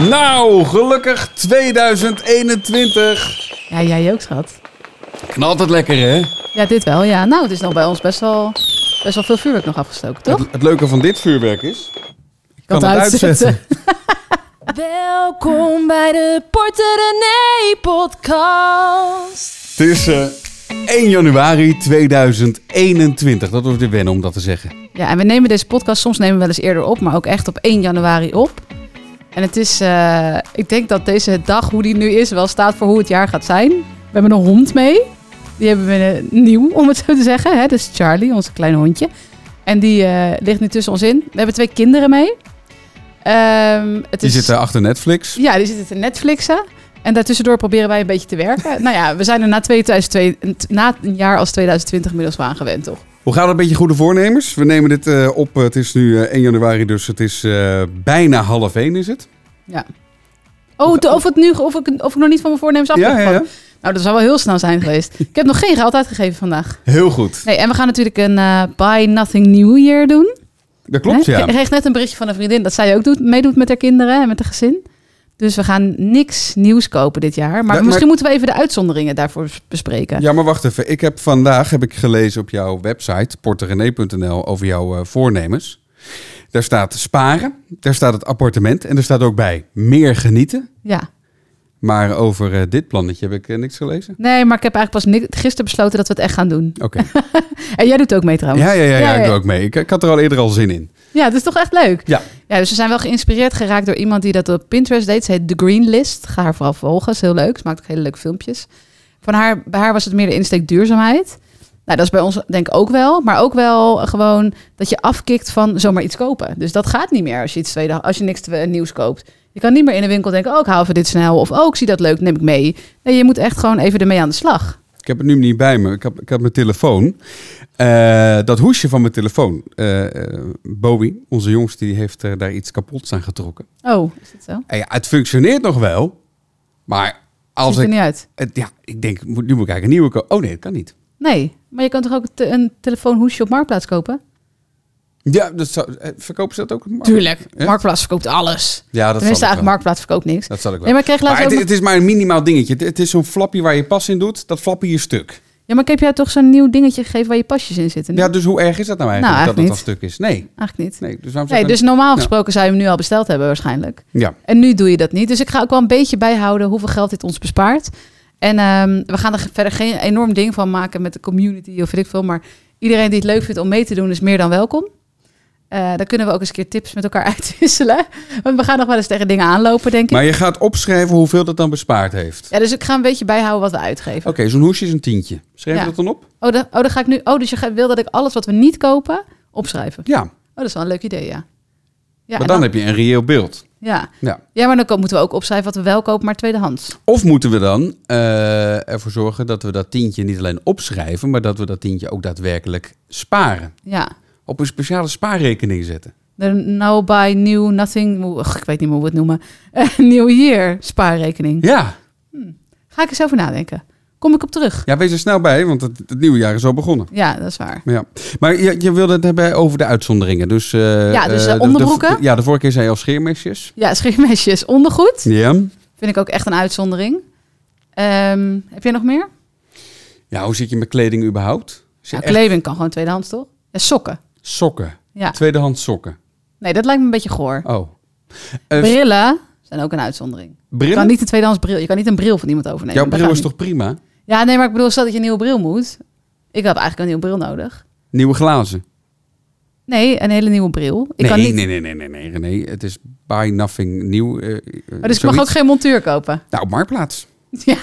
Nou, gelukkig 2021. Ja, jij ook, schat. Knalt het lekker, hè? Ja, dit wel. Ja, nou, het is nog bij ons best wel, best wel veel vuurwerk nog afgestoken, toch? Het, het leuke van dit vuurwerk is... Ik kan Kan het uitzetten. uitzetten. Welkom bij de Porter René podcast. Het is eh, 1 januari 2021. Dat wordt weer wennen om dat te zeggen. Ja, en we nemen deze podcast, soms nemen we wel eens eerder op, maar ook echt op 1 januari op. En het is, eh, ik denk dat deze dag, hoe die nu is, wel staat voor hoe het jaar gaat zijn. We hebben een hond mee. Die hebben we eh, nieuw, om het zo te zeggen. Hè? Dat is Charlie, onze kleine hondje. En die eh, ligt nu tussen ons in. We hebben twee kinderen mee. Ehm, het Die is, zitten achter Netflix. Ja, die zitten te Netflixen. En daartussendoor proberen wij een beetje te werken. nou ja, we zijn er na, 2002, na een jaar als 2020 inmiddels wel aan gewend, toch? Hoe gaat het met je goede voornemens? We nemen dit eh, op. eh, het is nu eh, 1 januari, dus het is eh, bijna half 1 is het. Oh, de- of, het nu, of, ik, of ik nog niet van mijn voornemens af Ja, ben ja, ja. Nou, dat zou wel heel snel zijn geweest. ik heb nog geen geld uitgegeven vandaag. Heel goed. Nee, en we gaan natuurlijk een eh, Buy Nothing New Year doen. Dat klopt, ja. Ik kreeg net een berichtje van een vriendin dat zij ook doet, meedoet met haar kinderen en met haar gezin. Dus we gaan niks nieuws kopen dit jaar. Maar, maar- misschien moeten we even de uitzonderingen daarvoor bespreken. Ja, maar wacht even. Ik heb vandaag heb ik gelezen op jouw website, porterenee.nl, over jouw eh, voornemens. Daar staat sparen, daar staat het appartement en er staat ook bij meer genieten. ja. Maar over eh, dit plannetje heb ik eh, niks gelezen. Nee, maar ik heb eigenlijk pas gisteren besloten dat we het echt gaan doen. Oké. En jij doet ook mee trouwens. Ja, ja, ja, ja, ik doe ook mee. Ik, ik had er al eerder al zin in. Ja, dat is toch echt leuk. Ja. Ja, dus we zijn wel geïnspireerd geraakt door iemand die dat op Pinterest deed. Ze heet The Green List. Ga haar vooral volgen. is heel leuk. Ze maakt ook hele leuke filmpjes. Van haar, bij haar was het meer de insteek duurzaamheid. Nou, dat is bij ons denk ik ook wel. Maar ook wel gewoon dat je afkikt van zomaar iets kopen. Dus dat gaat niet meer als je iets tweede, als je niks nieuws koopt. Je kan niet meer in de winkel denken, oh, ik haal even dit snel. Of, oh, ik zie dat leuk, neem ik mee. Nee, je moet echt gewoon even ermee aan de slag. Ik heb het nu niet bij me. Ik heb, ik heb mijn telefoon. Eh, dat hoesje van mijn telefoon. Eh, Bowie, onze jongste, die heeft er daar iets kapots aan getrokken. Oh, is dat zo? En ja, het functioneert nog wel. Maar als Ziet er ik... niet uit. het- ja, ik denk, nu moet ik eigenlijk een nieuwe kopen. Oh nee, dat kan niet. Nee, maar je kan toch ook een telefoonhoesje op Marktplaats kopen? Ja, dat zou, eh, verkopen ze dat ook? Tuurlijk. Ja? Marktplaats verkoopt alles. Ja, dat Tenminste, eigenlijk wel. Marktplaats verkoopt niks. Dat zal ik wel. Maar ik Maar het, nog- het is maar een minimaal dingetje. Het, het is zo'n flapje waar je pas in doet. Dat flapje je stuk. Ja, maar ik heb jou toch zo'n nieuw dingetje gegeven waar je pasjes in zitten? Ja, dus hoe erg is dat nou eigenlijk? Nou, dat het al eigenlijk stuk is? Nee. Eigenlijk niet. Nee, dus Nee, dus normaal Ja. gesproken zou je hem nu al besteld hebben waarschijnlijk. Ja. En nu doe je dat niet. Dus ik ga ook wel een beetje bijhouden hoeveel geld dit ons bespaart. En ehm, we gaan er verder geen enorm ding van maken met de community of weet ik veel. Maar iedereen die het leuk vindt om mee te doen is meer dan welkom. Eh dan kunnen we ook eens een keer tips met elkaar uitwisselen. Want we gaan nog wel eens tegen dingen aanlopen, denk ik. Maar je gaat opschrijven hoeveel dat dan bespaard heeft. Ja, dus ik ga een beetje bijhouden wat we uitgeven. Oké, zo'n hoesje is een tientje. Schrijf je Ja. dat dan op? Oh, dan, oh, dan ga ik nu. Oh, dus je wil dat ik alles wat we niet kopen opschrijven? Ja, Oh, dat is wel een leuk idee, ja. ja maar dan heb je een reëel beeld. Ja. Ja. ja, maar dan moeten we ook opschrijven wat we wel kopen, maar tweedehands. Of moeten we dan eh, ervoor zorgen dat we dat tientje niet alleen opschrijven, maar dat we dat tientje ook daadwerkelijk sparen. Ja. Op een speciale spaarrekening zetten. De no buy new nothing. ik weet niet meer hoe we het noemen. Eh, New year spaarrekening. Ja, Ga ik eens over nadenken. Kom ik op terug. ja wees er snel bij, want het, het nieuwe jaar is al begonnen. Ja, dat is waar. Ja. Maar je, je wilde het hebben over de uitzonderingen. Dus, eh, Ja, dus, eh, de- de- onderbroeken? ja, de vorige keer zei je al scheermesjes. Ja, scheermesjes, ondergoed. Ja. Vind ik ook echt een uitzondering. Ehm, heb jij nog meer? Ja, hoe zit je met kleding überhaupt? Ja, echt- kleding kan gewoon tweedehands, toch? Ja, sokken. Sokken. Ja. Tweedehands sokken. Nee, dat lijkt me een beetje goor. Oh. Eh, Brillen zijn ook een uitzondering. Je kan niet een tweedehands bril. Je kan niet een bril van iemand overnemen. Jouw bril is toch prima? Ja, nee, maar ik bedoel, stel dat je een nieuwe bril moet. Ik heb eigenlijk een nieuwe bril nodig. Nieuwe glazen? Nee, een hele nieuwe bril. Ik nee, kan niet. nee, nee, nee, nee, nee, nee. Het is buy nothing nieuw. eh, eh, Maar dus ik mag ook geen montuur kopen. Nou, op Marktplaats. Ja,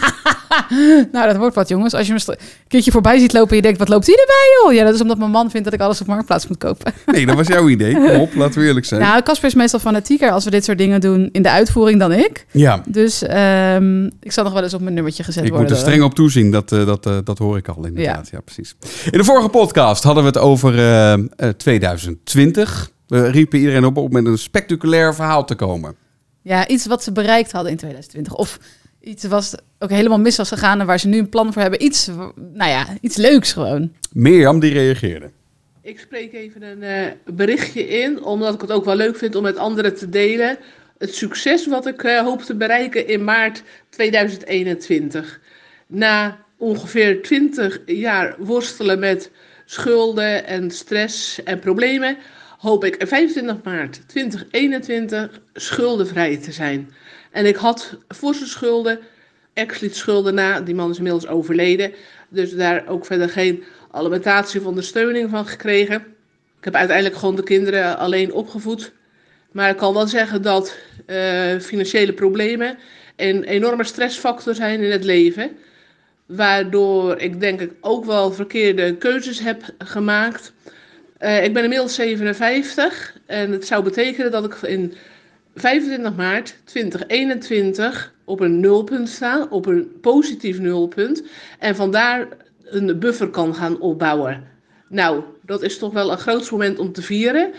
nou dat wordt wat jongens. Als je me een keertje voorbij ziet lopen en je denkt, wat loopt hij erbij joh? Ja, dat is omdat mijn man vindt dat ik alles op Marktplaats moet kopen. Nee, dat was jouw idee. Kom op, laten we eerlijk zijn. Nou, Casper is meestal fanatieker als we dit soort dingen doen in de uitvoering dan ik. Ja, Dus ehm, ik zal nog wel eens op mijn nummertje gezet ik worden. moet er streng op toezien. Dat, eh, dat, eh, dat hoor ik al inderdaad. Ja. Ja. precies. In de vorige podcast hadden we het over eh, eh, 2020. We riepen iedereen op om met een spectaculair verhaal te komen. Ja, iets wat ze bereikt hadden in 2020. Of iets was ook helemaal mis was gegaan en waar ze nu een plan voor hebben. Iets, nou ja, iets leuks gewoon. Mirjam die reageerde. Ik spreek even een eh, berichtje in, omdat ik het ook wel leuk vind om met anderen te delen. het succes wat ik eh, hoop te bereiken in maart 2021. Na ongeveer 20 jaar worstelen met schulden en stress en problemen, hoop ik 25 maart 2021 schuldenvrij te zijn. En ik had forse schulden, ex liet schulden na, die man is inmiddels overleden. Dus daar ook verder geen alimentatie of ondersteuning van gekregen. Ik heb uiteindelijk gewoon de kinderen alleen opgevoed. Maar ik kan wel zeggen dat uh, financiële problemen een enorme stressfactor zijn in het leven. Waardoor ik denk ik ook wel verkeerde keuzes heb gemaakt. Uh, ik ben inmiddels 57 en het zou betekenen dat ik in 25 maart 2021 op een nulpunt sta, op een positief nulpunt. En vandaar een buffer kan gaan opbouwen. Nou, dat is toch wel een groot moment om te vieren.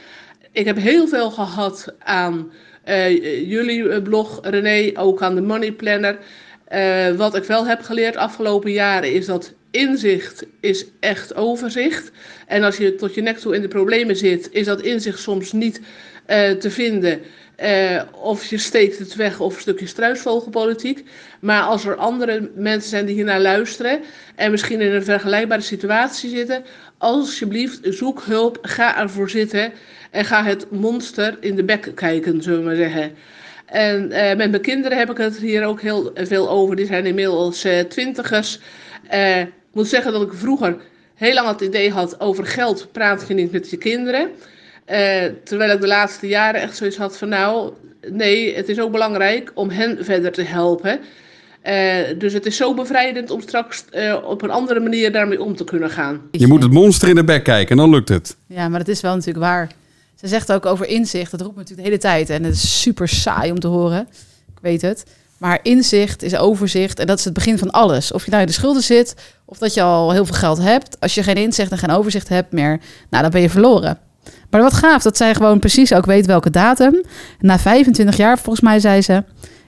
Ik heb heel veel gehad aan uh, jullie blog, René, ook aan de Money Planner. Uh, wat ik wel heb geleerd afgelopen jaren is dat inzicht is echt overzicht. En als je tot je nek toe in de problemen zit, is dat inzicht soms niet uh, te vinden. Uh, of je steekt het weg of een stukje struisvogelpolitiek. Maar als er andere mensen zijn die hier naar luisteren en misschien in een vergelijkbare situatie zitten, alsjeblieft zoek hulp, ga ervoor zitten en ga het monster in de bek kijken, zullen we maar zeggen. En uh, met mijn kinderen heb ik het hier ook heel veel over. Die zijn inmiddels twintigers. Uh, ik moet zeggen dat ik vroeger heel lang het idee had over geld praat je niet met je kinderen. terwijl ik de laatste jaren echt zoiets had van nou, nee, het is ook belangrijk om hen verder te helpen. dus het is zo bevrijdend om straks op een andere manier daarmee om te kunnen gaan. Je moet het monster in de bek kijken en dan lukt het. Ja, maar dat is wel natuurlijk waar. Ze zegt ook over inzicht. Dat roept me natuurlijk de hele tijd. En het is super saai om te horen. Ik weet het. Maar inzicht is overzicht. En dat is het begin van alles. Of je nou in de schulden zit. Of dat je al heel veel geld hebt. Als je geen inzicht en geen overzicht hebt meer. Nou, dan ben je verloren. Maar wat gaaf dat zij gewoon precies ook weet welke datum. Na 25 jaar, volgens mij, zei ze.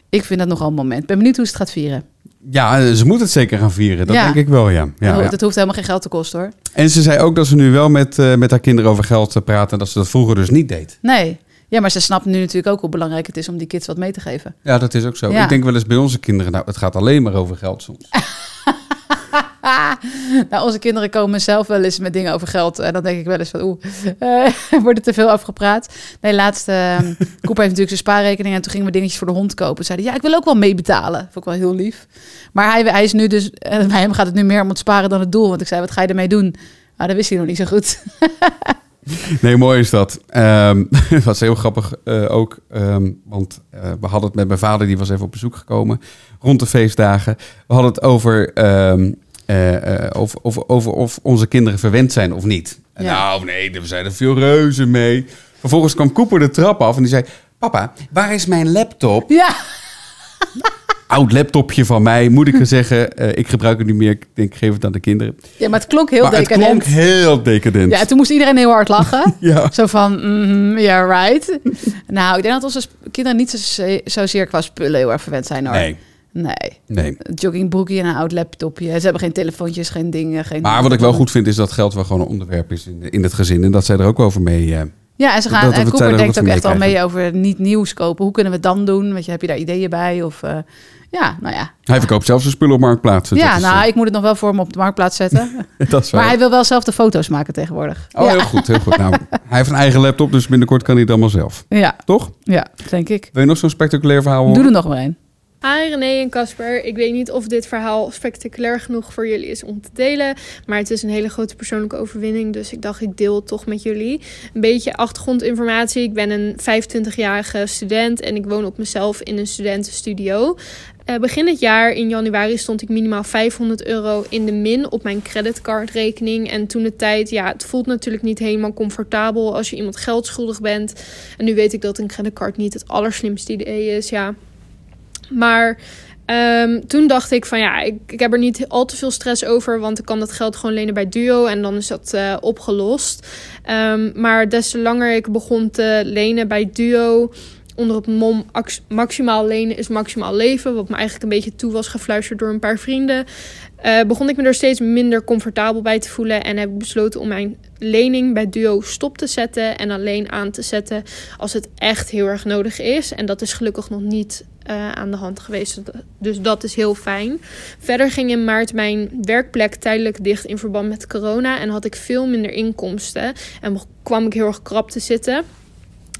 Ik vind dat nogal een moment. Ben benieuwd hoe ze het gaat vieren. Ja, ze moet het zeker gaan vieren. Dat Ja. denk ik wel, ja. ja, dat, ja. dat hoeft helemaal geen geld te kosten hoor. En ze zei ook dat ze nu wel met, eh, met haar kinderen over geld eh, praat... en dat ze dat vroeger dus niet deed. Nee. Ja, maar ze snapt nu natuurlijk ook hoe belangrijk het is om die kids wat mee te geven. Ja, dat is ook zo. Ja. Ik denk wel eens bij onze kinderen... nou, het gaat alleen maar over geld soms. nou, onze kinderen komen zelf wel eens met dingen over geld. En dan denk ik wel eens van, oeh, eh, wordt er te veel afgepraat. Nee, laatst, uh, Koep heeft natuurlijk zijn spaarrekening. En toen gingen we dingetjes voor de hond kopen. Zeiden, ja, ik wil ook wel meebetalen. Vond ik wel heel lief. Maar hij, hij is nu dus, eh, bij hem gaat het nu meer om het sparen dan het doel. Want ik zei, wat ga je ermee doen? Nou, dat wist hij nog niet zo goed. Nee, mooi is dat. Ehm het was heel grappig eh, ook. ehm, want eh, we hadden het met mijn vader, die was even op bezoek gekomen rond de feestdagen. We hadden het over, ehm, eh, eh, over, over, over of onze kinderen verwend zijn of niet. Ja. Nou, nee, we zijn er veel reuze mee. Vervolgens kwam Cooper de trap af en die zei... Papa, waar is mijn laptop? ja, Oud laptopje van mij, moet ik er zeggen. Eh, ik gebruik het niet meer. Ik denk, geef het aan de kinderen. ja, maar het klonk heel maar het decadent. klonk heel decadent. Ja, toen moest iedereen heel hard lachen. Ja. Zo van, mhm, ja, right. nou, ik denk dat onze kinderen niet zo, zozeer qua spullen heel erg verwend zijn hoor. Nee, Nee. nee. Joggingbroekje en een oud laptopje. Ze hebben geen telefoontjes, geen dingen. Geen Maar wat ik wel goed vind is dat geld wel gewoon een onderwerp is in, in het gezin. En dat zij er ook over mee... eh, Ja, en ze gaan. dat- en Cooper denkt ook echt al mee over niet nieuws kopen. Hoe kunnen we het dan doen? Weet je, heb je daar ideeën bij? Of eh, ja, nou ja. hij verkoopt zelfs zijn spullen op Marktplaats. Ja, is, nou, eh, ik moet het nog wel voor hem op de marktplaats zetten. dat is maar hij wil wel zelf de foto's maken tegenwoordig. Oh, ja. heel goed, heel goed. Nou, hij heeft een eigen laptop, dus binnenkort kan hij het allemaal zelf. ja, Toch? ja, denk ik. Wil je nog zo'n spectaculair verhaal horen? Doe er nog maar een. Hi René en Casper. Ik weet niet of dit verhaal spectaculair genoeg voor jullie is om te delen. Maar het is een hele grote persoonlijke overwinning. Dus ik dacht, ik deel het toch met jullie. Een beetje achtergrondinformatie. Ik ben een 25-jarige student en ik woon op mezelf in een studentenstudio. Eh, begin het jaar in januari stond ik minimaal 500 euro in de min op mijn creditcardrekening. En toen de tijd, ja, het voelt natuurlijk niet helemaal comfortabel als je iemand geld schuldig bent. En nu weet ik dat een creditcard niet het allerslimste idee is. Ja, maar ehm, toen dacht ik van ja, ik, ik heb er niet al te veel stress over. Want ik kan dat geld gewoon lenen bij Duo en dan is dat eh, opgelost. Ehm, maar des te langer ik begon te lenen bij Duo, onder het mom ax- maximaal lenen is maximaal leven, wat me eigenlijk een beetje toe was gefluisterd door een paar vrienden, eh, begon ik me er steeds minder comfortabel bij te voelen en heb ik besloten om mijn lening bij Duo stop te zetten en alleen aan te zetten als het echt heel erg nodig is. En dat is gelukkig nog niet eh, aan de hand geweest, dus dat is heel fijn. Verder ging in maart mijn werkplek tijdelijk dicht in verband met corona en had ik veel minder inkomsten en kwam ik heel erg krap te zitten.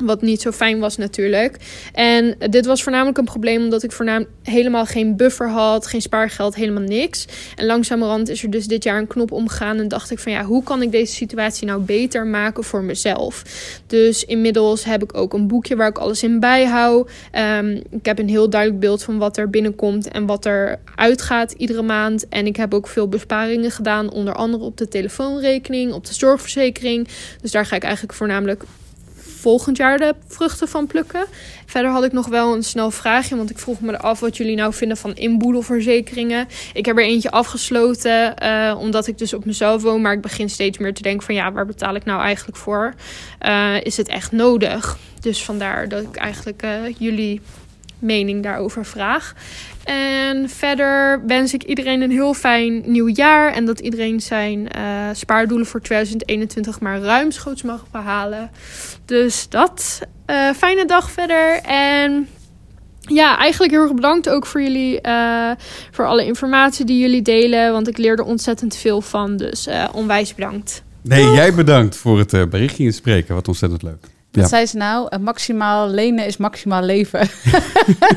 Wat niet zo fijn was natuurlijk. En dit was voornamelijk een probleem omdat ik voornamelijk helemaal geen buffer had, geen spaargeld, helemaal niks. En langzamerhand is er dus dit jaar een knop omgegaan en dacht ik van ja, hoe kan ik deze situatie nou beter maken voor mezelf? Dus inmiddels heb ik ook een boekje waar ik alles in bijhoud. Um, ik heb een heel duidelijk beeld van wat er binnenkomt en wat er uitgaat iedere maand. En ik heb ook veel besparingen gedaan, onder andere op de telefoonrekening, op de zorgverzekering. Dus daar ga ik eigenlijk voornamelijk volgend jaar de vruchten van plukken. Verder had ik nog wel een snel vraagje, want ik vroeg me af wat jullie nou vinden van inboedelverzekeringen. Ik heb er eentje afgesloten, uh, omdat ik dus op mezelf woon, maar ik begin steeds meer te denken van ja, waar betaal ik nou eigenlijk voor? Uh, is het echt nodig? Dus vandaar dat ik eigenlijk uh, jullie mening daarover vraag. En verder wens ik iedereen een heel fijn nieuw jaar. En dat iedereen zijn uh, spaardoelen voor 2021 maar ruimschoots mag behalen. Dus dat. Uh, fijne dag verder. En ja, eigenlijk heel erg bedankt ook voor jullie. Uh, voor alle informatie die jullie delen. Want ik leerde ontzettend veel van. Dus onwijs bedankt. Nee, Doeg. jij bedankt voor het berichtje inspreken. Wat ontzettend leuk. Wat zei ze nou? Uh, maximaal lenen is maximaal leven.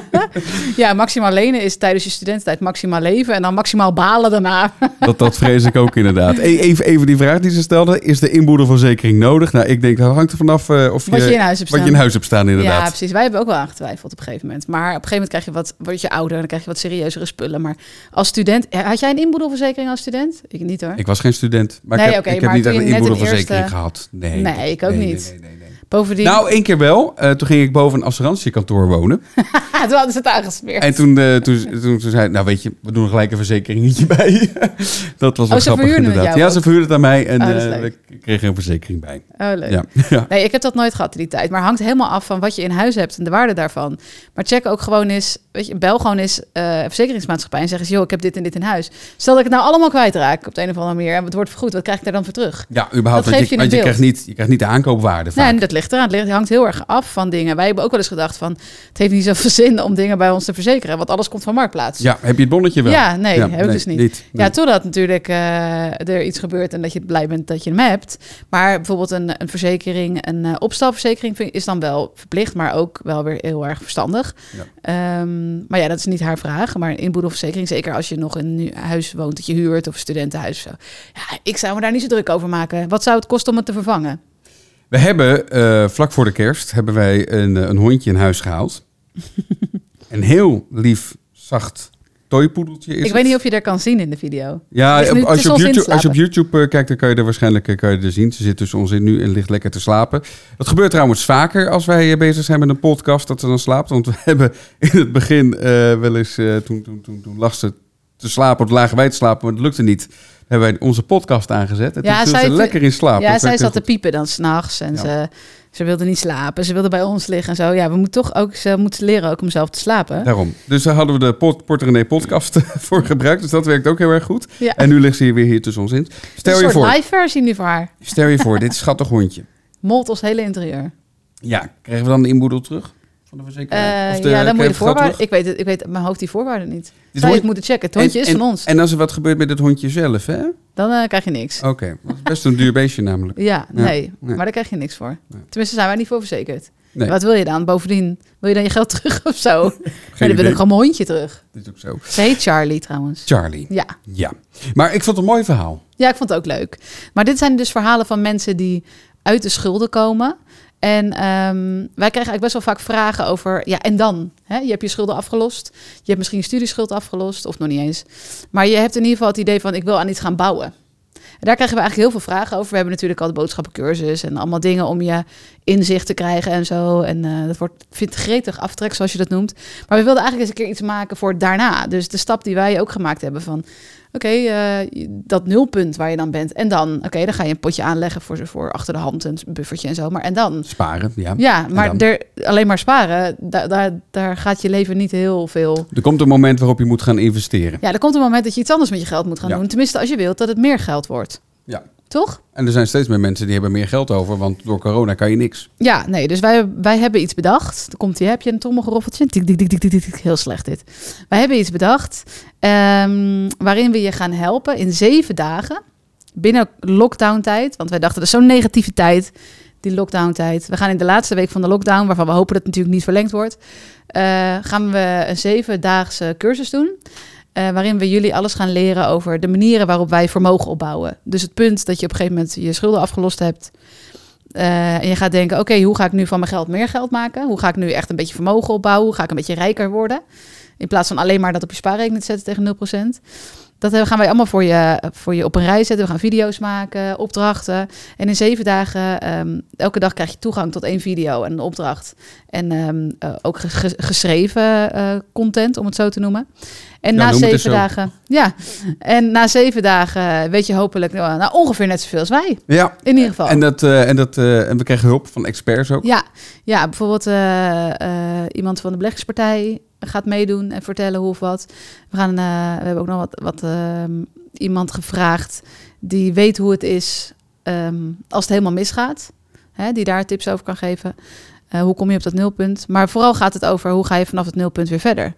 ja, maximaal lenen is tijdens je studententijd maximaal leven en dan maximaal balen daarna. dat, dat vrees ik ook inderdaad. Even, even die vraag die ze stelde. Is de inboedelverzekering nodig? Nou, ik denk dat hangt er vanaf uh, of wat je, je, in huis hebt wat staan. je in huis hebt staan inderdaad. Ja, precies. Wij hebben ook wel aangetwijfeld op een gegeven moment. Maar op een gegeven moment krijg je wat, word je ouder en dan krijg je wat serieuzere spullen. Maar als student, had jij een inboedelverzekering als student? Ik niet hoor. Ik was geen student. Maar nee, ik heb, okay, ik heb niet echt een inboedelverzekering eerste... gehad. Nee, nee, ik ook nee, niet. Nee, Bovendien... Nou, één keer wel. Uh, toen ging ik boven een assurantiekantoor wonen. toen hadden ze het aangesmeerd. En toen, uh, toen, toen, toen, zei ik, nou weet je, we doen er gelijk een verzekeringetje bij. dat was wel oh, grappig inderdaad. Ja, ze verhuurden het aan mij en oh, uh, ik kreeg een verzekering bij. Oh, leuk. Ja. ja. Nee, ik heb dat nooit gehad in die tijd. Maar hangt helemaal af van wat je in huis hebt en de waarde daarvan. Maar check ook gewoon eens, weet je, bel gewoon eens verzekeringsmaatschappij en zeg eens, joh, ik heb dit en dit in huis. Stel dat ik het nou allemaal kwijtraak op de een of andere manier en het wordt vergoed, wat krijg ik daar dan voor terug? Ja, überhaupt, dat want, je, want je, krijgt niet, je krijgt niet de aankoopwaarde vaak. Nee, dat ligt eraan. Het hangt heel erg af van dingen. Wij hebben ook wel eens gedacht van... het heeft niet zoveel zin om dingen bij ons te verzekeren... want alles komt van Marktplaats. Ja, heb je het bonnetje wel? Ja, nee, ja, heb ik dus niet. niet nee. Ja, totdat natuurlijk uh, er iets gebeurt... en dat je blij bent dat je hem hebt. Maar bijvoorbeeld een, een verzekering... een uh, opstalverzekering vind, is dan wel verplicht... maar ook wel weer heel erg verstandig. Ja. Um, maar ja, dat is niet haar vraag. Maar een inboedelverzekering... zeker als je nog in een huis woont dat je huurt... of studentenhuis of zo. Ja, ik zou me daar niet zo druk over maken. Wat zou het kosten om het te vervangen? We hebben uh, vlak voor de kerst hebben wij een, een hondje in huis gehaald. een heel lief, zacht toypoedeltje is Ik het. weet niet of je daar kan zien in de video. Ja, nu, als, je op YouTube, als je op YouTube uh, kijkt, dan kan je er waarschijnlijk kan je er zien. Ze zit tussen ons in nu en ligt lekker te slapen. Dat gebeurt trouwens vaker als wij bezig zijn met een podcast, dat ze dan slaapt. Want we hebben in het begin uh, wel eens, toen, toen, toen, toen lag ze te slapen, of lagen wij te slapen, maar dat lukte niet hebben wij onze podcast aangezet. En ja, toen viel ze lekker in slaap. Ja, zij zat te piepen dan s'nachts. En ja. ze, ze wilde niet slapen. Ze wilde bij ons liggen en zo. Ja, we moeten toch ook... Ze moeten leren ook om zelf te slapen. Daarom. Dus daar hadden we de Port Porterenee podcast voor gebruikt. Dus dat werkt ook heel erg goed. Ja. En nu ligt ze hier weer hier tussen ons in. Stel een je voor... live versie nu voor haar. Stel je voor, dit schattig hondje. Molt ons hele interieur. Ja, krijgen we dan de inboedel terug? Van de verzekeraar? Uh, of de, ja, dan moet je de voorwaarden... Ik weet, het, ik weet mijn hoofd die voorwaarden niet. Dus Zou je het moeten checken. Het hondje en, is van ons. En als er wat gebeurt met het hondje zelf, hè? Dan uh, krijg je niks. Oké, okay. dat is best een duur beestje namelijk. Ja, ja. Nee, nee, maar daar krijg je niks voor. Nee. Tenminste, zijn wij niet voor verzekerd. Nee. Wat wil je dan? Bovendien, wil je dan je geld terug of zo? Geen nee, dan wil ik gewoon mijn hondje terug. Dat is ook zo. Ze heet Charlie trouwens. Charlie. Ja. Ja. Maar ik vond het een mooi verhaal. Ja, ik vond het ook leuk. Maar dit zijn dus verhalen van mensen die uit de schulden komen. En um, wij krijgen eigenlijk best wel vaak vragen over, ja, en dan? Hè? Je hebt je schulden afgelost. Je hebt misschien je studieschuld afgelost, of nog niet eens. Maar je hebt in ieder geval het idee van, ik wil aan iets gaan bouwen. En daar krijgen we eigenlijk heel veel vragen over. We hebben natuurlijk al de boodschappencursus en allemaal dingen om je inzicht te krijgen en zo. En uh, dat wordt, vindt gretig aftrek, zoals je dat noemt. Maar we wilden eigenlijk eens een keer iets maken voor daarna. Dus de stap die wij ook gemaakt hebben van, Oké, eh, dat nulpunt waar je dan bent. En dan, oké, dan ga je een potje aanleggen voor, voor achter de hand, een buffertje en zo. Maar en dan? Sparen, ja. Ja, maar er, alleen maar sparen, daar, daar, daar gaat je leven niet heel veel... Er komt een moment waarop je moet gaan investeren. Ja, er komt een moment dat je iets anders met je geld moet gaan Ja. doen. Tenminste, als je wilt dat het meer geld wordt. Ja. Toch? En er zijn steeds meer mensen die hebben meer geld over, want door corona kan je niks. Ja, nee, dus wij, wij hebben iets bedacht. Dan komt hier, heb je een trommelgeroffeltje? Tik, tik, tik, tik, tik. Heel slecht dit. Wij hebben iets bedacht ehm, waarin we je gaan helpen in zeven dagen binnen lockdown tijd. Want wij dachten, dat is zo'n negatieve tijd, die lockdown tijd. We gaan in de laatste week van de lockdown, waarvan we hopen dat het natuurlijk niet verlengd wordt, eh, gaan we een zevendaagse cursus doen. Eh, waarin we jullie alles gaan leren over de manieren waarop wij vermogen opbouwen. Dus het punt dat je op een gegeven moment je schulden afgelost hebt. eh, en je gaat denken, oké, hoe ga ik nu van mijn geld meer geld maken? Hoe ga ik nu echt een beetje vermogen opbouwen? Hoe ga ik een beetje rijker worden? In plaats van alleen maar dat op je spaarrekening te zetten tegen 0%. Dat eh, gaan wij allemaal voor je, voor je op een rij zetten. We gaan video's maken, opdrachten. En in zeven dagen, ehm, elke dag krijg je toegang tot één video en een opdracht. En ehm, eh, ook ges- ges- geschreven eh, content, om het zo te noemen. En Ja, na zeven dagen, ja, en na zeven dagen weet je hopelijk nou, nou, ongeveer net zoveel als wij. Ja. In ieder geval. En, dat, en, dat, en we krijgen hulp van experts ook. Ja, ja bijvoorbeeld iemand van de beleggerspartij gaat meedoen en vertellen hoe of wat. We, gaan, eh, we hebben ook nog wat, wat ehm, iemand gevraagd die weet hoe het is ehm, als het helemaal misgaat. Hè, die daar tips over kan geven. Eh, hoe kom je op dat nulpunt? Maar vooral gaat het over hoe ga je vanaf het nulpunt weer verder.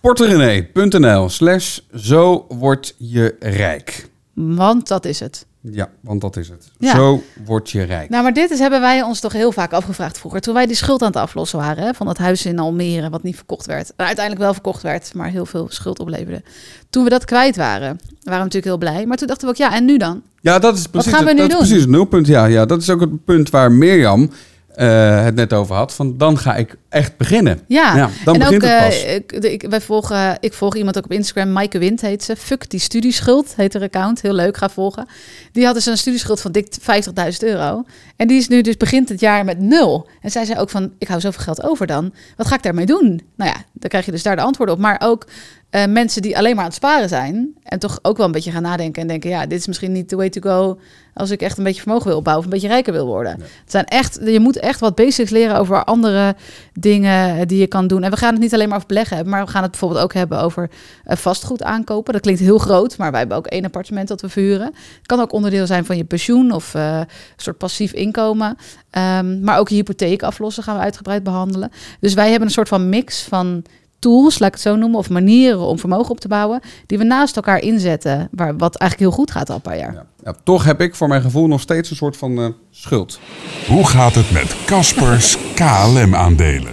Porterenee.nl slash zo word je rijk. Want dat is het. Ja, want dat is het. Ja. Zo word je rijk. Nou, maar dit is, hebben wij ons toch heel vaak afgevraagd vroeger. Toen wij die schuld aan het aflossen waren hè, van dat huis in Almere, wat niet verkocht werd. En uiteindelijk wel verkocht werd, maar heel veel schuld opleverde. Toen we dat kwijt waren, waren we natuurlijk heel blij. Maar toen dachten we ook, ja, en nu dan? Ja, dat is precies, gaan we nu dat doen? is precies het nulpunt. Ja, ja, dat is ook het punt waar Mirjam eh, het net over had. Van dan ga ik echt beginnen. Ja, Ja, dan en begint ook, het pas. eh, ik, wij volgen, ik volg iemand ook op Instagram, Maaike Wind heet ze. Fuck die studieschuld, heet haar account. Heel leuk, ga volgen. Die had dus een studieschuld van dik 50.000 euro. En die is nu dus begint het jaar met nul. En zij zei ook van, ik hou zoveel geld over dan. Wat ga ik daarmee doen? Nou ja, dan krijg je dus daar de antwoorden op. Maar ook eh, mensen die alleen maar aan het sparen zijn. En toch ook wel een beetje gaan nadenken en denken, ja, dit is misschien niet the way to go als ik echt een beetje vermogen wil opbouwen of een beetje rijker wil worden. Het zijn echt, je moet echt wat basics leren over andere dingen die je kan doen. En we gaan het niet alleen maar over beleggen hebben, maar we gaan het bijvoorbeeld ook hebben over eh, vastgoed aankopen. Dat klinkt heel groot, maar wij hebben ook één appartement dat we verhuren. Het kan ook onderdeel zijn van je pensioen of eh, een soort passief inkomen. Ehm, maar ook je hypotheek aflossen gaan we uitgebreid behandelen. Dus wij hebben een soort van mix van tools, laat ik het zo noemen, of manieren om vermogen op te bouwen, die we naast elkaar inzetten, waar, wat eigenlijk heel goed gaat al een paar jaar. Ja. Ja, toch heb ik voor mijn gevoel nog steeds een soort van eh, schuld. Hoe gaat het met Caspers KLM-aandelen?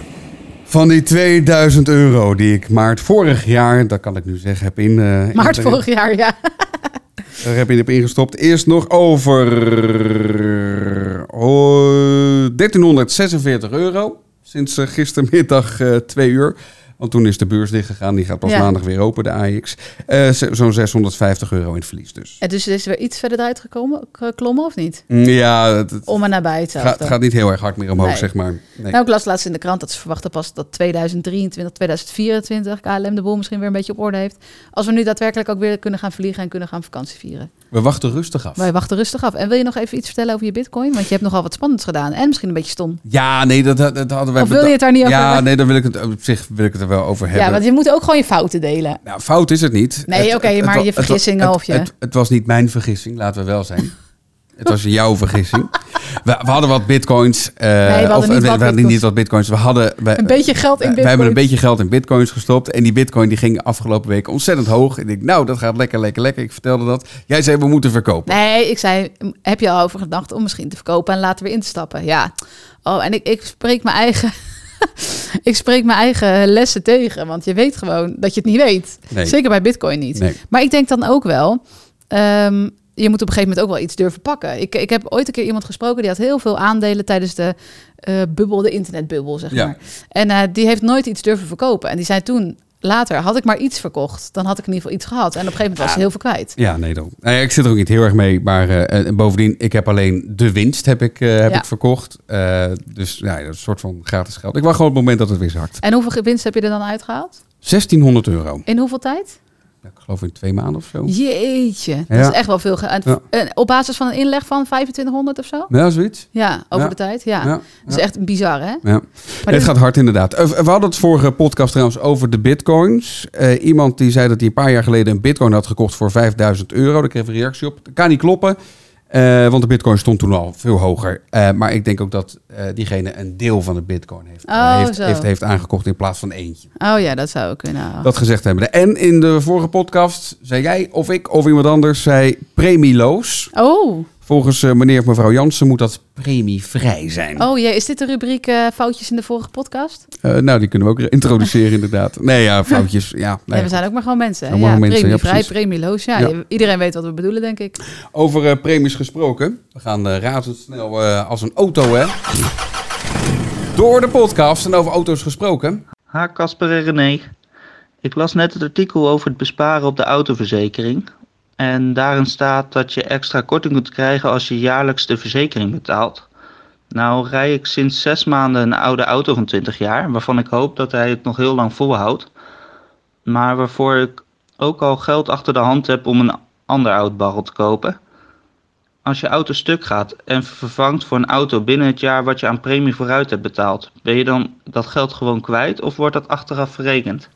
Van die 2000 euro die ik maart vorig jaar, dat kan ik nu zeggen, heb in... eh, in- Maart vorig jaar, ja. Er heb je heb ingestopt. Eerst nog over oh, 1346 euro. Sinds eh, gistermiddag eh 2 uur. Want toen is de beurs dichtgegaan. Die gaat pas Ja. maandag weer open, de AX. Eh, Zo'n 650 euro in het verlies dus. En dus is er weer iets verder eruit gekomen, geklommen of niet? Mm, Ja, het, het Om en nabij hetzelfde. gaat, gaat niet heel erg hard meer omhoog, Nee. zeg maar. Nee. Nou, ik las laatst in de krant dat ze verwachten pas dat 2023, 2024 KLM de boel misschien weer een beetje op orde heeft. Als we nu daadwerkelijk ook weer kunnen gaan vliegen en kunnen gaan vakantie vieren. We wachten rustig af. Wij wachten rustig af. En wil je nog even iets vertellen over je bitcoin? Want je hebt nogal wat spannends gedaan. En misschien een beetje stom. Ja, nee, dat, dat hadden wij... Of wil je het daar niet over Ja, nee, dan wil ik het op zich wil ik het wel over hebben. Ja, want je moet ook gewoon je fouten delen. Nou, fout is het niet. Nee, oké, maar je het wa- vergissingen of je- Het, het was niet mijn vergissing, laten we wel zijn. Het was jouw vergissing. We, we hadden wat bitcoins. eh, hadden of, niet we, wat we hadden bitcoins. niet wat bitcoins. We hadden... We, Een beetje geld in we- bitcoin. We hebben een beetje geld in bitcoins gestopt. En die bitcoin die ging afgelopen week ontzettend hoog. En ik denk, nou, dat gaat lekker, lekker, lekker. Ik vertelde dat. Jij zei, we moeten verkopen. Nee, ik zei, heb je al over gedacht om misschien te verkopen en later weer in te stappen? Ja. Oh, en ik, ik spreek mijn eigen... ik spreek mijn eigen lessen tegen, want je weet gewoon dat je het niet weet. Nee. Zeker bij Bitcoin niet. Nee. Maar ik denk dan ook wel, ehm, je moet op een gegeven moment ook wel iets durven pakken. Ik, ik heb ooit een keer iemand gesproken die had heel veel aandelen tijdens de eh, bubbel, de internetbubbel, zeg Ja. maar. En eh, die heeft nooit iets durven verkopen. En die zei toen, later, had ik maar iets verkocht, dan had ik in ieder geval iets gehad. En op een gegeven moment was ze heel veel kwijt. Ja, nee, dan. Ja, ik zit er ook niet heel erg mee. Maar eh, en bovendien, ik heb alleen de winst heb ik, eh, heb Ja. ik verkocht. Eh, dus ja, dat is een soort van gratis geld. Ik wacht gewoon op het moment dat het weer zakt. En hoeveel winst heb je er dan uitgehaald? 1600 euro. In hoeveel tijd? Ik geloof in twee maanden of zo. Jeetje, dat Ja. is echt wel veel. Ja. op basis van een inleg van 2500 of zo? Ja, zoiets. Ja, over Ja. de tijd. Ja. Dat is echt bizar, hè? Ja. Maar het dit- gaat hard inderdaad. Eh, We hadden het vorige podcast trouwens over de bitcoins. Eh, iemand die zei dat hij een paar jaar geleden een bitcoin had gekocht voor 5000 euro. Daar kreeg ik een reactie op. Dat kan niet kloppen. Eh, want de bitcoin stond toen al veel hoger. Eh, maar ik denk ook dat eh, diegene een deel van de bitcoin heeft, Oh, heeft, heeft, heeft aangekocht in plaats van eentje. Oh ja, dat zou kunnen. Dat gezegd hebben. En in de vorige podcast zei jij of ik of iemand anders zei premieloos. Oh, Volgens eh, meneer of mevrouw Jansen moet dat premievrij zijn. oh jee, is dit de rubriek eh, foutjes in de vorige podcast? Eh, nou, die kunnen we ook introduceren inderdaad. Nee, ja, foutjes. Ja, nee. Ja, we zijn ook maar gewoon mensen. Ja, mensen, premievrij, premieloos. Ja, iedereen weet wat we bedoelen, denk ik. Over eh, premies gesproken. We gaan razendsnel eh, als een auto, hè. Door de podcast en over auto's gesproken. Ha, Casper en René. Ik las net het artikel over het besparen op de autoverzekering. En daarin staat dat je extra korting kunt krijgen als je jaarlijks de verzekering betaalt. Nou rij ik sinds zes maanden een oude auto van 20 jaar, waarvan ik hoop dat hij het nog heel lang volhoudt. Maar waarvoor ik ook al geld achter de hand heb om een ander oud barrel te kopen. Als je auto stuk gaat en vervangt voor een auto binnen het jaar wat je aan premie vooruit hebt betaald, ben je dan dat geld gewoon kwijt of wordt dat achteraf verrekend?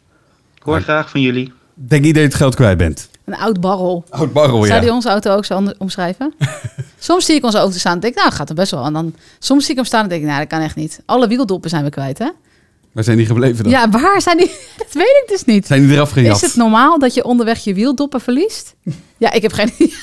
Ik hoor graag van jullie. Denk niet dat je het geld kwijt bent. Een oud barrel. Oud barrel, Zou ja. die onze auto ook zo omschrijven? soms zie ik onze auto staan en denk ik, nou, gaat er best wel. En dan, soms zie ik hem staan en denk ik, nou, dat kan echt niet. Alle wieldoppen zijn we kwijt, hè? Waar zijn die gebleven dan? Ja, waar zijn die? dat weet ik dus niet. Zijn die eraf gejat? Is het normaal dat je onderweg je wieldoppen verliest? Ja, ik heb geen idee.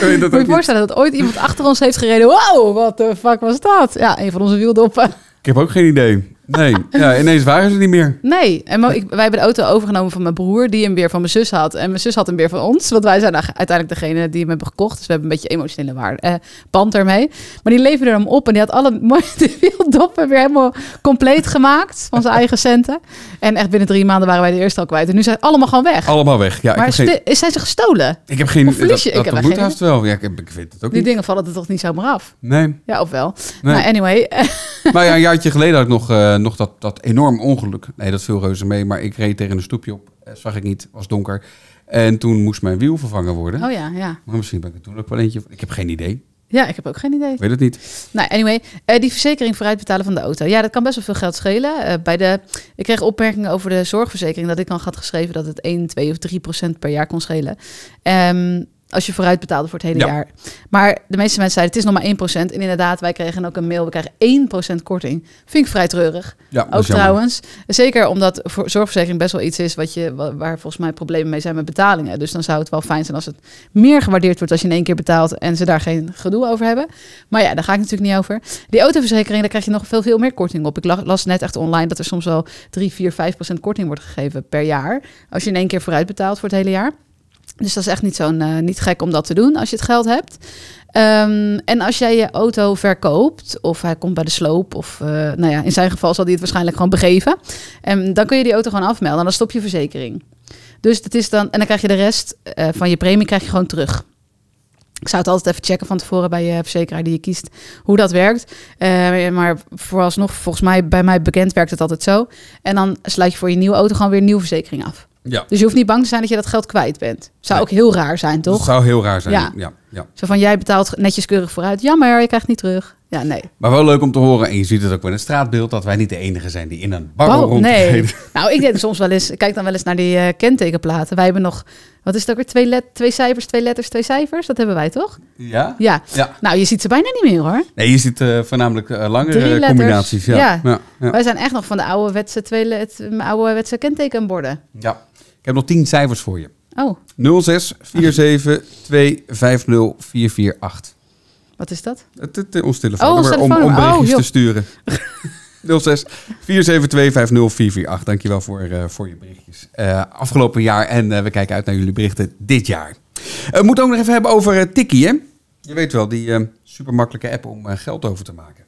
Kun je dat Moet je voorstellen dat ooit iemand achter ons heeft gereden. Wow, wat de fuck was dat? Ja, een van onze wieldoppen. Ik heb ook geen idee. Nee, ja, ineens waren ze niet meer. Nee, en ik, wij hebben de auto overgenomen van mijn broer, die hem weer van mijn zus had. En mijn zus had hem weer van ons, want wij zijn uiteindelijk degene die hem hebben gekocht. Dus we hebben een beetje emotionele waarde, eh, band ermee. Maar die leverde hem op en die had alle mooie wieldoppen weer helemaal compleet gemaakt van zijn eigen centen. En echt binnen drie maanden waren wij de eerste al kwijt. En nu zijn het allemaal gewoon weg. Allemaal weg. Ja, ik maar heb geen... sti- is zijn ze gestolen? Ik heb geen... Of? Dat, Ik dat heb geen haast wel. Ja, ik, heb, ik weet het ook Die niet. dingen vallen er toch niet zomaar af? Nee. Ja, of wel? Nee. Anyway, Maar ja, een jaartje geleden had ik nog, eh, nog dat, dat enorm ongeluk. Nee, dat viel reuze mee. Maar ik reed tegen een stoepje op. Eh, zag ik niet. Was donker. En toen moest mijn wiel vervangen worden. oh ja, ja. Maar misschien ben ik er toen ook wel eentje. Ik heb geen idee. Ja, ik heb ook geen idee. Weet het niet. Nou, anyway, eh, die verzekering vooruitbetalen van de auto. Ja, dat kan best wel veel geld schelen. Eh, bij de, ik kreeg opmerkingen over de zorgverzekering dat ik dan had geschreven dat het 1, 2 of 3 procent per jaar kon schelen. Ehm, als je vooruit betaalde voor het hele Ja. jaar. Maar de meeste mensen zeiden het is nog maar 1 procent. En inderdaad, wij kregen ook een mail. We krijgen 1 procent korting. Vind ik vrij treurig. Ja, Ook trouwens. Zeker omdat voor zorgverzekering best wel iets is wat je, wa- waar volgens mij problemen mee zijn met betalingen. Dus dan zou het wel fijn zijn als het meer gewaardeerd wordt als je in één keer betaalt en ze daar geen gedoe over hebben. Maar ja, daar ga ik natuurlijk niet over. Die autoverzekering, daar krijg je nog veel, veel meer korting op. Ik la- las net echt online dat er soms wel 3, 4, 5 procent korting wordt gegeven per jaar. Als je in één keer vooruit betaalt voor het hele jaar. Dus dat is echt niet, zo'n, eh, niet gek om dat te doen als je het geld hebt. Ehm, en als jij je auto verkoopt, of hij komt bij de sloop, of eh, nou ja, in zijn geval zal hij het waarschijnlijk gewoon begeven. En dan kun je die auto gewoon afmelden en dan stop je verzekering. Dus dat is dan, en dan krijg je de rest eh, van je premie krijg je gewoon terug. Ik zou het altijd even checken van tevoren bij je verzekeraar die je kiest hoe dat werkt. Eh, maar vooralsnog, volgens mij bij mij bekend werkt het altijd zo. En dan sluit je voor je nieuwe auto gewoon weer een nieuwe verzekering af. Ja. Dus je hoeft niet bang te zijn dat je dat geld kwijt bent. Zou Nee. ook heel raar zijn, toch? Dat zou heel raar zijn. Ja. Ja. Ja, Zo van, jij betaalt netjes keurig vooruit. Jammer, je krijgt niet terug. Ja, nee. Maar wel leuk om te horen. En je ziet het ook wel in het straatbeeld. Dat wij niet de enige zijn die in een barrel Oh, rondrijden. nee. Nou, ik denk soms wel eens, kijk dan wel eens naar die eh, kentekenplaten. Wij hebben nog, wat is het ook weer? Twee, let, twee cijfers, twee letters, twee cijfers. Dat hebben wij toch? Ja? Ja. Ja. Nou, je ziet ze bijna niet meer hoor. Nee, je ziet eh, voornamelijk eh, langere combinaties. Ja. Ja. Wij zijn echt nog van de twee, let- oude wetse kentekenborden. Ja. Ik heb nog tien cijfers voor je. Oh, 06 47 250 448. wat is dat? Het, het, ons telefoonnummer ons om, om telefoonnummer. Oh, berichtjes te sturen. 06 472 50 448. Dankjewel voor, eh, voor je berichtjes. Eh, afgelopen jaar en eh, we kijken uit naar jullie berichten dit jaar. Eh, we moeten ook nog even hebben over eh, Tikkie, hè? Je weet wel, die eh super makkelijke app om eh, geld over te maken.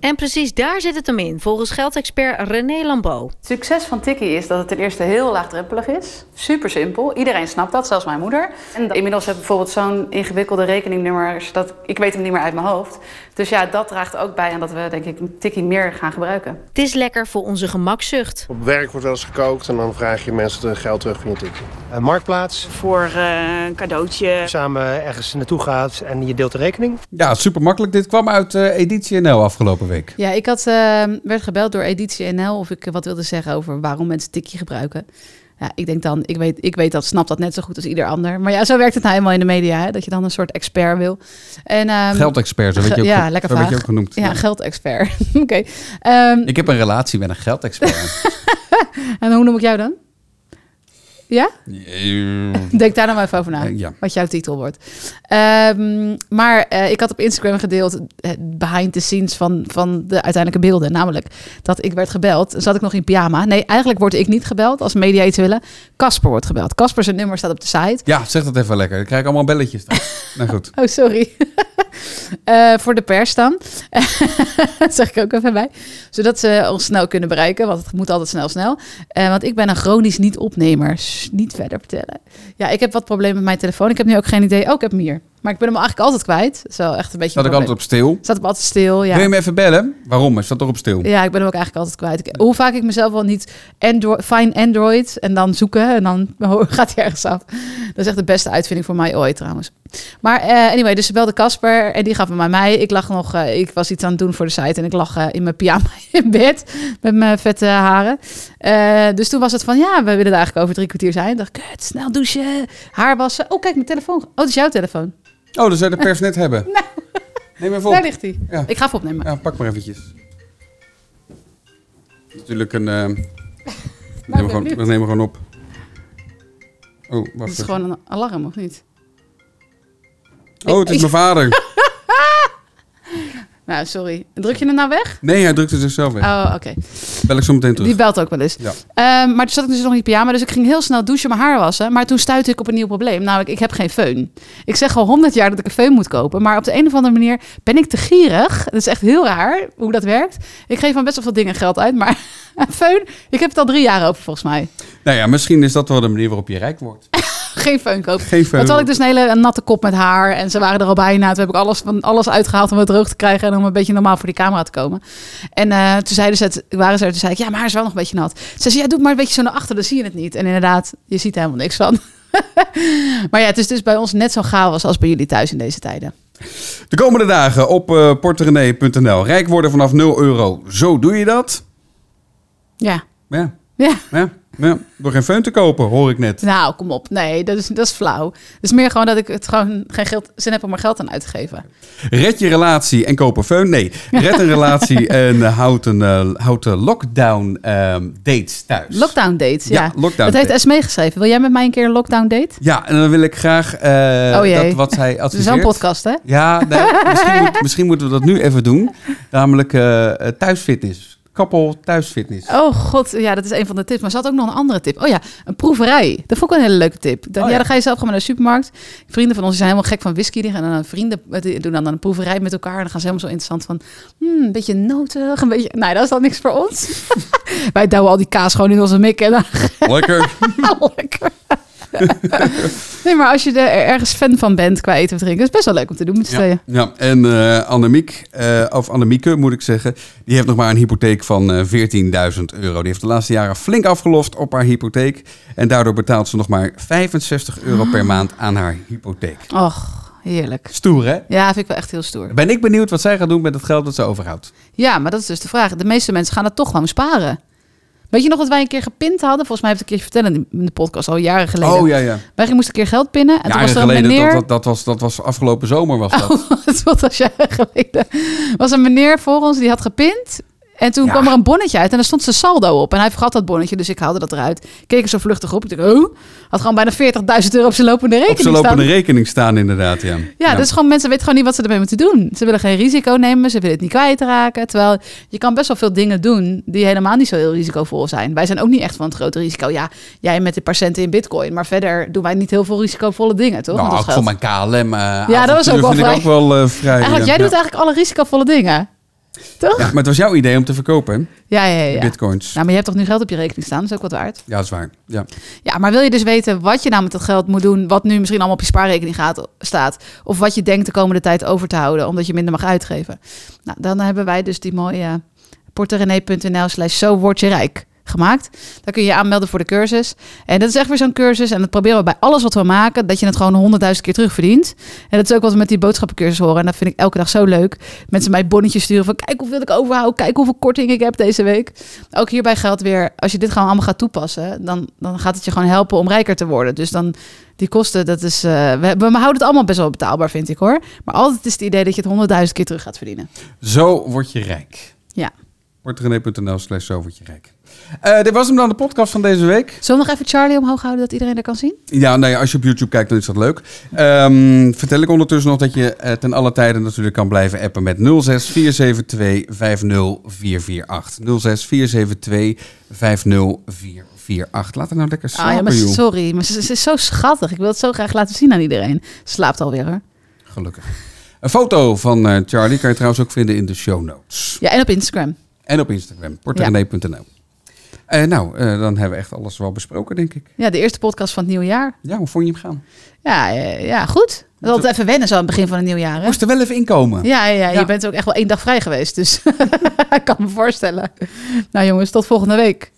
En precies daar zit het hem in, volgens geldexpert René Lambeau. Het succes van Tikkie is dat het ten eerste heel laagdrempelig is. Super simpel. Iedereen snapt dat, zelfs mijn moeder. En inmiddels heb ik bijvoorbeeld zo'n ingewikkelde rekeningnummer, dat ik weet hem niet meer uit mijn hoofd. Dus ja, dat draagt ook bij aan dat we denk ik een tikkie meer gaan gebruiken. Het is lekker voor onze gemakzucht. Op werk wordt wel eens gekookt en dan vraag je mensen het geld terug van je tikje. Een marktplaats, Voor eh, een cadeautje. samen ergens naartoe gaat en je deelt de rekening. Ja, super makkelijk. Dit kwam uit eh, Editie NL afgelopen week. Ja, ik had, eh, werd gebeld door Editie NL of ik wat wilde zeggen over waarom mensen tikkie gebruiken. Ja, ik denk dan, ik weet, ik weet dat, snap dat net zo goed als ieder ander. Maar ja, zo werkt het nou helemaal in de media, hè, dat je dan een soort expert wil. En, ehm, Geldexpert, zo werd je ook, ja, lekker je ook genoemd. Ja, geldexpert. Oké. Ehm, Ik heb een relatie met een geldexpert. en hoe noem ik jou dan? Ja? Eh, Denk daar maar even over na. Eh, ja. Wat jouw titel wordt. Ehm, maar eh, ik had op Instagram gedeeld het behind the scenes van, van de uiteindelijke beelden. Namelijk dat ik werd gebeld. Zat ik nog in pyjama. Nee, eigenlijk word ik niet gebeld als media iets willen. Casper wordt gebeld. Casper zijn nummer staat op de site. ja, zeg dat even lekker. Dan krijg ik allemaal belletjes. dan. nou goed. Oh, sorry. Eh, voor de pers dan. dat zeg ik ook even bij. Zodat ze ons snel kunnen bereiken. Want het moet altijd snel, snel. Eh, want ik ben een chronisch niet-opnemer. Niet verder vertellen. Ja, ik heb wat problemen met mijn telefoon. Ik heb nu ook geen idee. Oh, ik heb hem hier. Maar ik ben hem eigenlijk altijd kwijt. Wel echt een beetje Zat ik altijd op stil. Staat op altijd stil, ja. Wil je me even bellen? Waarom? Is dat toch op stil? Ja, ik ben hem ook eigenlijk altijd kwijt. Ik- hoe vaak ik mezelf wel niet Android, find Android en dan zoeken en dan gaat hij ergens af. Dat is echt de beste uitvinding voor mij ooit trouwens. Maar eh, anyway, dus ze belde Casper en die gaf hem aan mij. Ik lag nog, eh, ik was iets aan het doen voor de site en ik lag eh, in mijn pyjama in bed met mijn vette haren. Eh, dus toen was het van, ja, we willen er eigenlijk over drie kwartier zijn. Ik dacht, kut, snel douchen, haar wassen. Oh, kijk, mijn telefoon. Oh, dat is jouw telefoon. Oh, dan zou je de pers net hebben. Neem even op. Daar ligt hij. Ja. Ik ga even opnemen. Ja, pak maar eventjes. Natuurlijk een... eh, we, nemen gewoon, we nemen gewoon op. Oh, Het wacht is even. gewoon een alarm, of niet? Oh, het is mijn vader. Nou, sorry. Druk je hem nou weg? Nee, hij drukte zichzelf weg. Oh, oké. Bel ik zo meteen terug. Die belt ook wel eens. Ja. Ehm, maar toen zat ik dus nog in pyjama, dus ik ging heel snel douchen, mijn haar wassen. Maar toen stuitte ik op een nieuw probleem. Namelijk, ik heb geen föhn. Ik zeg al honderd jaar dat ik een föhn moet kopen. Maar op de een of andere manier ben ik te gierig. Dat is echt heel raar hoe dat werkt. Ik geef aan best wel veel dingen geld uit, maar een föhn, ik heb het al drie jaar over volgens mij. Nou ja, misschien is dat wel de manier waarop je rijk wordt. Geen kopen. Geen Maar toen had ik dus een hele een natte kop met haar. En ze waren er al bijna. Toen heb ik alles, van, alles uitgehaald om het droog te krijgen. En om een beetje normaal voor die camera te komen. En eh, toen zeiden ze het, waren ze er. Toen zei ik, ja, maar haar is wel nog een beetje nat. Ze zei, ja, doe maar een beetje zo naar achter. Dan zie je het niet. En inderdaad, je ziet er helemaal niks van. maar ja, het is dus bij ons net zo chaos als bij jullie thuis in deze tijden. De komende dagen op uh, porterenee.nl. Rijk worden vanaf 0 euro. Zo doe je dat? Ja. Ja. Ja. Ja. Ja. Door geen föhn te kopen, hoor ik net. Nou, kom op. Nee, dat is, dat is flauw. Het is meer gewoon dat ik het gewoon geen geld, zin heb om er geld aan uit te geven. Red je relatie en koop een föhn? Nee. Red een relatie en uh, houd een, uh, houd een lockdown um, dates thuis. Lockdown dates, ja. ja lockdown dat heeft Esmee geschreven. Wil jij met mij een keer een lockdown date? Ja, en dan wil ik graag uh, oh jee. dat wat zij adviseert. Een podcast, hè? Ja, nee, misschien, moet, misschien, moeten we dat nu even doen. Namelijk thuisfitness. Koppel thuisfitness. Oh god, ja, dat is een van de tips. Maar ze had ook nog een andere tip. Oh ja, een proeverij. Dat vond ik een hele leuke tip. Dan, oh, ja. ja. dan ga je zelf gewoon naar de supermarkt. Vrienden van ons zijn helemaal gek van whisky. Die gaan dan vrienden die doen dan een proeverij met elkaar. En dan gaan ze helemaal zo interessant van, hmm, een beetje notig, een beetje... Nee, dat is dan niks voor ons. Wij douwen al die kaas gewoon in onze mik. En dan... Lekker. Lekker. nee, maar als je er ergens fan van bent qua eten of drinken, is het best wel leuk om te doen met z'n ja, tweeën. Ja, en uh, Annemiek, uh, of Annemieke moet ik zeggen, die heeft nog maar een hypotheek van uh, 14.000 euro. Die heeft de laatste jaren flink afgelost op haar hypotheek. En daardoor betaalt ze nog maar 65 euro per maand aan haar hypotheek. Och. Heerlijk. Stoer, hè? Ja, vind ik wel echt heel stoer. Ben ik benieuwd wat zij gaat doen met het geld dat ze overhoudt. Ja, maar dat is dus de vraag. De meeste mensen gaan het toch gewoon sparen. Weet je nog dat wij een keer gepint hadden? Volgens mij heb ik het een keer vertellen in de podcast al jaren geleden. Oh ja, ja. Wij moesten een keer geld pinnen. En jaren toen was er geleden, een meneer... dat, dat, dat, was, dat was afgelopen zomer was dat. Oh, het was jaren geleden. was een meneer voor ons die had gepint. En toen Ja. kwam er een bonnetje uit en daar stond zijn saldo op. En hij vergat dat bonnetje, dus ik haalde dat eruit. Keek er zo vluchtig op. Ik dacht, oh, had gewoon bijna 40.000 euro op zijn lopende rekening Op zijn lopende staan. rekening staan inderdaad, ja. Ja, dus gewoon mensen weten gewoon niet wat ze ermee moeten doen. Ze willen geen risico nemen, ze willen het niet kwijtraken. Terwijl je kan best wel veel dingen doen die helemaal niet zo heel risicovol zijn. Wij zijn ook niet echt van het grote risico. Ja, jij met de patiënten in bitcoin, maar verder doen wij niet heel veel risicovolle dingen, toch? Nou, ons voor mijn KLM uh, Ja, dat was ook wel vrij. ook wel eh, vrij. Jij Ja. doet eigenlijk alle risicovolle dingen. Toch? Ja, maar het was jouw idee om te verkopen? Ja, ja, ja. Bitcoins. Nou, maar je hebt toch nu geld op je rekening staan? Dat is ook wat waard. Ja, dat is waar. Ja. Ja, maar wil je dus weten wat je nou met dat geld moet doen, wat nu misschien allemaal op je spaarrekening gaat, staat, of wat je denkt de komende tijd over te houden, omdat je minder mag uitgeven? Nou, dan hebben wij dus die mooie porterenee.nl slash zo word je rijk gemaakt. Daar kun je je aanmelden voor de cursus. En dat is echt weer zo'n cursus. En dat proberen we bij alles wat we maken, dat je het gewoon honderdduizend keer terugverdient. En dat is ook wat we met die boodschappencursus horen. En dat vind ik elke dag zo leuk. Mensen mij bonnetjes sturen van kijk hoeveel ik overhoud, kijk hoeveel korting ik heb deze week. Ook hierbij geldt weer, als je dit gewoon allemaal gaat toepassen, dan, dan gaat het je gewoon helpen om rijker te worden. Dus dan die kosten, dat is, eh, we, we houden het allemaal best wel betaalbaar, vind ik hoor. Maar altijd is het idee dat je het honderdduizend keer terug gaat verdienen. Zo word je rijk. Ja. Porterenee.nl slash zo word je rijk. Eh, dit was hem dan, de podcast van deze week. Zullen we nog even Charlie omhoog houden, dat iedereen er kan zien? Ja, ja, als je op YouTube kijkt, dan is dat leuk. Ehm, vertel ik ondertussen nog dat je eh, ten alle tijden natuurlijk kan blijven appen met 06 472 50448. 06 472 50448. Laat het nou lekker slapen, Ah ja, maar sorry, maar ze, ze is zo schattig. Ik wil het zo graag laten zien aan iedereen. Slaapt alweer hoor. Gelukkig. Een foto van eh, Charlie kan je trouwens ook vinden in de show notes. Ja, en op Instagram. En op Instagram, porterenee.nl. Eh, nou, eh, dan hebben we echt alles wel besproken, denk ik. Ja, de eerste podcast van het nieuwe jaar. Ja, hoe vond je hem gaan? Ja, eh, ja goed. Dat altijd even wennen zo aan het begin van het nieuwe jaar. Hè? Moest er wel even inkomen. Ja, ja, ja, Ja. je bent ook echt wel één dag vrij geweest. Dus ik kan me voorstellen. Nou jongens, tot volgende week.